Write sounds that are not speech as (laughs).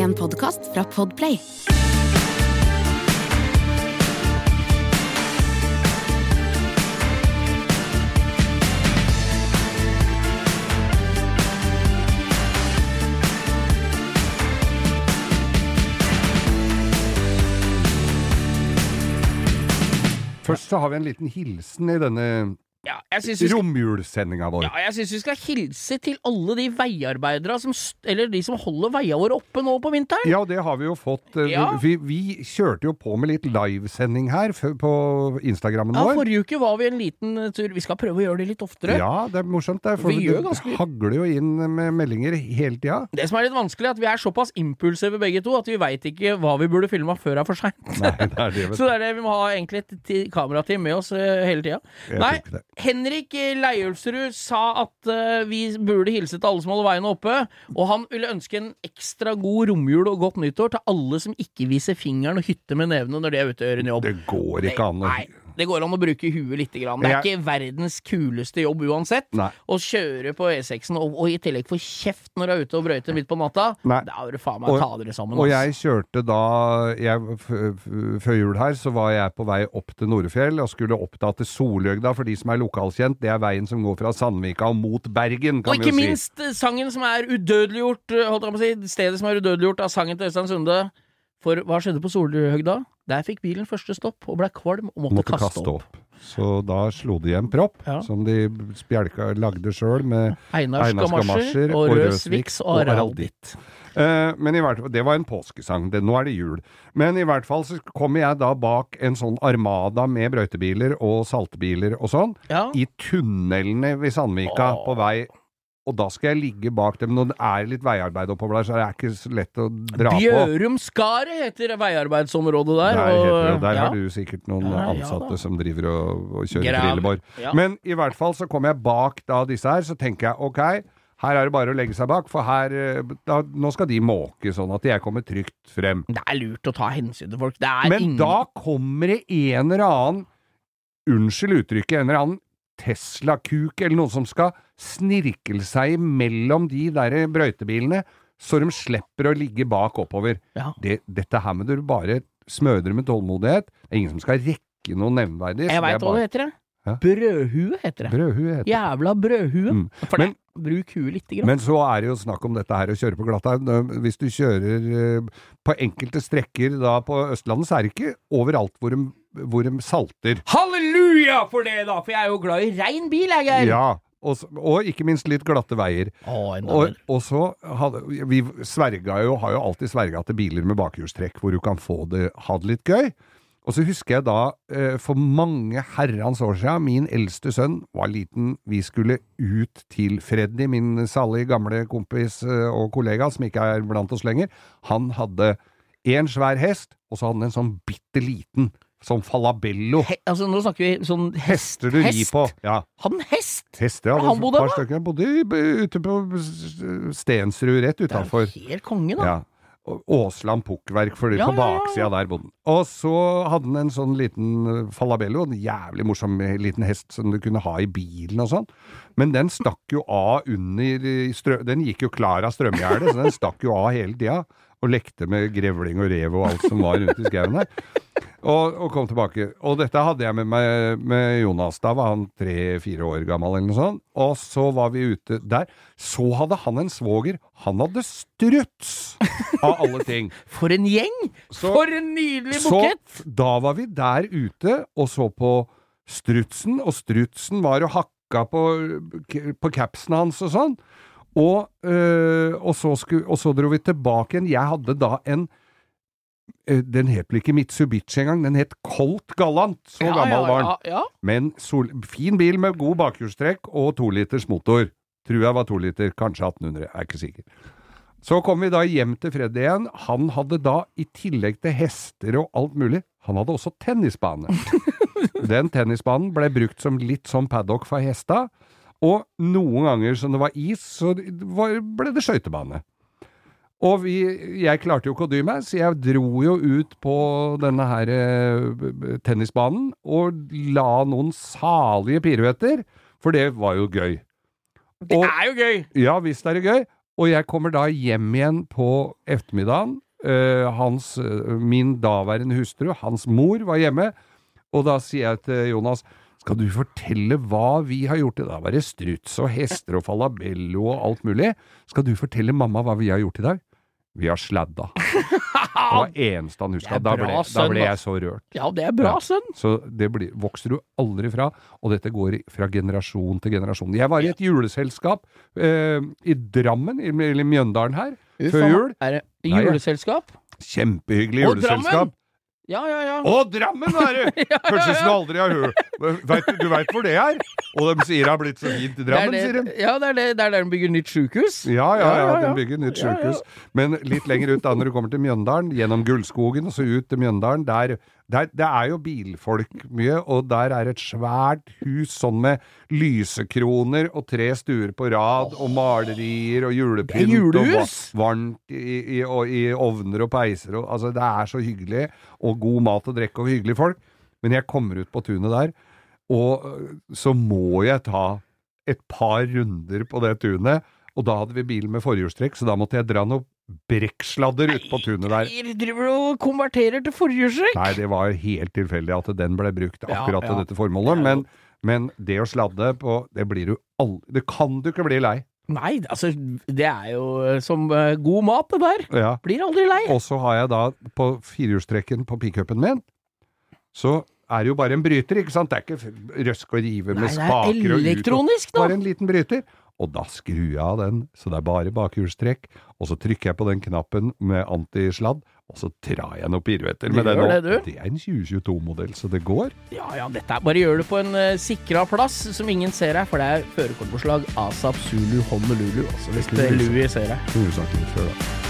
En podkast fra Podplay. Først så har vi en liten hilsen i denne Ja, syns skal- romjulssendinga vår. ja, jeg synes vi skal hilse til alle de veiarbeidere som Eller de som holder veia våre oppe nå på vinteren. Ja, det har vi jo fått. eh, Ja. Vi, vi kjørte jo på med litt livesending her på Instagrammen Ja, vår. Forrige uke var vi en liten eh, tur. Vi skal prøve å gjøre det litt oftere. Ja, det er morsomt. Det, for Vi det ganske- hagler jo inn med meldinger hele tida. Det som er litt vanskelig, er at vi er såpass impulsive begge to at vi veit ikke hva vi burde filma før det er for seint. (laughs) Så det er det vi må ha egentlig et ti- kamerateam med oss eh, hele tida. Nei. Henrik Leiulfsrud sa at uh, vi burde hilse til alle som holder veiene oppe, og han ville ønske en ekstra god romjul og godt nyttår til alle som ikke viser fingeren og hytter med nevene når de er ute og gjør en jobb. Det går ikke an å det går an å bruke huet lite grann. Det er ikke verdens kuleste jobb uansett. Nei. Å kjøre på E6-en og, og i tillegg få kjeft når du er ute og brøyter midt på natta. Nei. Da er det faen meg Og- ta dere sammen. Og ass. jeg kjørte da jeg, Før jul her så var jeg på vei opp til Norefjell og skulle opp da til Solhjøgda, for de som er lokalkjent. Det er veien som går fra Sandvika og mot Bergen, kan Og vi ikke jo si. minst eh, sangen som er udødeliggjort, eh, holdt jeg på å si, stedet som er udødeliggjort av sangen til Øystein Sunde. For hva skjedde på Solhøgda? Der fikk bilen første stopp og ble kvalm og måtte, Måtte kaste, opp. Så da slo de igjen propp, Ja. som de spjelka lagde sjøl med Einars gamasjer og rød Swix og Aralditt. Eh, men i hvert fall, det var en påskesang. Det, nå er det jul. Men i hvert fall så kommer jeg da bak en sånn armada med brøytebiler og saltbiler og sånn, Ja. i tunnelene ved Sandvika Åh. på vei. Og da skal jeg ligge bak dem. Når det er litt veiarbeid oppover der, så er det ikke så lett å dra på. Bjørumskaret heter veiarbeidsområdet der. Der, det, og der ja. har du sikkert noen Ja, ansatte ja, som driver og, og kjører trillebår. Ja. Men i hvert fall så kommer jeg bak da disse her, så tenker jeg ok, her er det bare å legge seg bak, for her eh, da, Nå skal de måke sånn at jeg kommer trygt frem. Det er lurt å ta hensyn til folk. Det er Men ingen da kommer det en eller annen Unnskyld uttrykket, en eller annen Tesla-kuk eller noen som skal snirkle seg mellom de der brøytebilene, så de slipper å ligge bak oppover. Ja. Det, dette her må du bare smødre med tålmodighet. Det er ingen som skal rekke noe nevnverdig. Jeg veit hva det heter. det. Brødhue heter det. Brødhue heter det. Jævla brødhue. Mm. For Men- det, bruk huet lite grann. Men så er det jo snakk om dette her å kjøre på glatta. Hvis du kjører eh, på enkelte strekker da på Østlandet, så er det ikke overalt hvor de, hvor de salter. Halleluja for det, da! For jeg er jo glad i rein bil, jeg, Geir. Ja, og, og ikke minst litt glatte veier. Å, Og, og så hadde Vi sverga jo, har jo alltid sverga til biler med bakhjulstrekk, hvor du kan få det, ha det litt gøy. Og så husker jeg da, eh, for mange herrens år siden, min eldste sønn var liten, vi skulle ut til Freddy, min salige gamle kompis eh, og kollega, som ikke er blant oss lenger. Han hadde en svær hest, og så hadde han en sånn bitte liten, sånn falabello. He, altså, nå snakker vi sånn hest. Hester du rir på. Ja. Hadde han hest? Hest, ja. han bodde par stykker. Han bodde ute på Stensrud, rett Det er jo helt konge, da. Ja. Og Åsland Pukkverk, for Ja, på baksida ja, ja. der bodde. Og så hadde han en sånn liten eh, falabello, en jævlig morsom eh, liten hest som du kunne ha i bilen og sånn. Men den stakk jo av under strø... Den gikk jo klar av strømgjerdet, så den stakk jo av hele tida. Og lekte med grevling og rev og alt som var rundt i skauen der. Og, og kom tilbake. Og dette hadde jeg med meg med Jonas. Da var han tre-fire år gammel eller noe sånt. Og så var vi ute der. Så hadde han en svoger. Han hadde struts! Av alle ting. (laughs) For en gjeng! Så- For en nydelig Så da var vi der ute og så på strutsen, og strutsen var og hakka på, på capsen hans og sånn. Og, øh, og, så sku, og så dro vi tilbake igjen. Jeg hadde da en Den het vel ikke Mitsubishi engang, den het Colt Gallant. Så Ja, gammel var den. Ja, ja. Men sol, fin bil med god bakhjulstrekk og toliters motor. Tror jeg var to liter, kanskje 1800, jeg er ikke sikker. Så kom vi da hjem til Fred igjen. Han hadde da, i tillegg til hester og alt mulig, han hadde også tennisbane. (laughs) Den tennisbanen ble brukt som litt sånn paddock for hesta, og noen ganger som det var is, så ble det skøytebane. Og vi, jeg klarte jo ikke å dy meg, så jeg dro jo ut på denne her eh, tennisbanen og la noen salige piruetter, for det var jo gøy. Det Og- er jo gøy! Ja visst er det gøy. Og jeg kommer da hjem igjen på ettermiddagen. Eh, hans, eh, min daværende hustru, hans mor, var hjemme. Og da sier jeg til Jonas skal du fortelle hva vi har gjort i dag? Da var det struts og hester og falabello og alt mulig. Skal du fortelle mamma hva vi har gjort i dag? Vi har sladda. (laughs) Det var eneste han huska. Da, da ble jeg så rørt. Ja, det er bra, Ja. sønn. Så det blir, vokser du aldri fra, og dette går fra generasjon til generasjon. Jeg var i et juleselskap eh, i Drammen, eller Mjøndalen her, Uffa, før jul. Er det Nei, ja. Kjempehyggelig juleselskap. Drammen! Ja, ja, ja. Å, Drammen er det! (laughs) ja, ja, Kanskje som du aldri har hørt vet, Du veit hvor det er? Og de sier det har blitt så fint i Det er Drammen, sier de. ja, det er det, det er der de bygger nytt sjukehus. Ja, ja, ja, ja. bygger nytt sykehus. Men litt lenger ut da når du kommer til Mjøndalen, gjennom Gullskogen og så ut til Mjøndalen, der, der Det er jo bilfolk mye, og der er et svært hus sånn med lysekroner og tre stuer på rad, og malerier og julepynt. Og va- varmt i, i, og, i ovner og peiser og Altså, det er så hyggelig, og god mat og drikke og hyggelige folk. Men jeg kommer ut på tunet der, og øh, så må jeg ta et par runder på det tunet, og da hadde vi bilen med forhjulstrekk, så da måtte jeg dra noen brekksladder ut på tunet der. Nei, driver du og konverterer til forhjulstrekk? Nei, det var helt tilfeldig at den ble brukt Ja, akkurat til dette formålet, men, men det å sladde på, det blir du aldri Det kan du ikke bli lei. Nei, altså, det er jo eh, som uh, god mat, det der. Ja. Blir aldri lei. Og så har jeg da på firehjulstrekken på pickupen min, så er jo bare en bryter, ikke sant? Det er ikke røsk og rive med Nei, det er spaker og ut. og- elektronisk nå. Bare en liten bryter. Og da skrur jeg av den, så det er bare bakhjulstrekk. Og så trykker jeg på den knappen med antisladd, og så drar jeg noen piruetter med den. det, det er en 2022-modell, så det går. Ja ja, dette er bare gjør det på en uh, sikra plass som ingen ser her, for det er førerkortforslag ASAP Zulu Honolulu. Altså, hvis det Louis ser her. Litt før, da.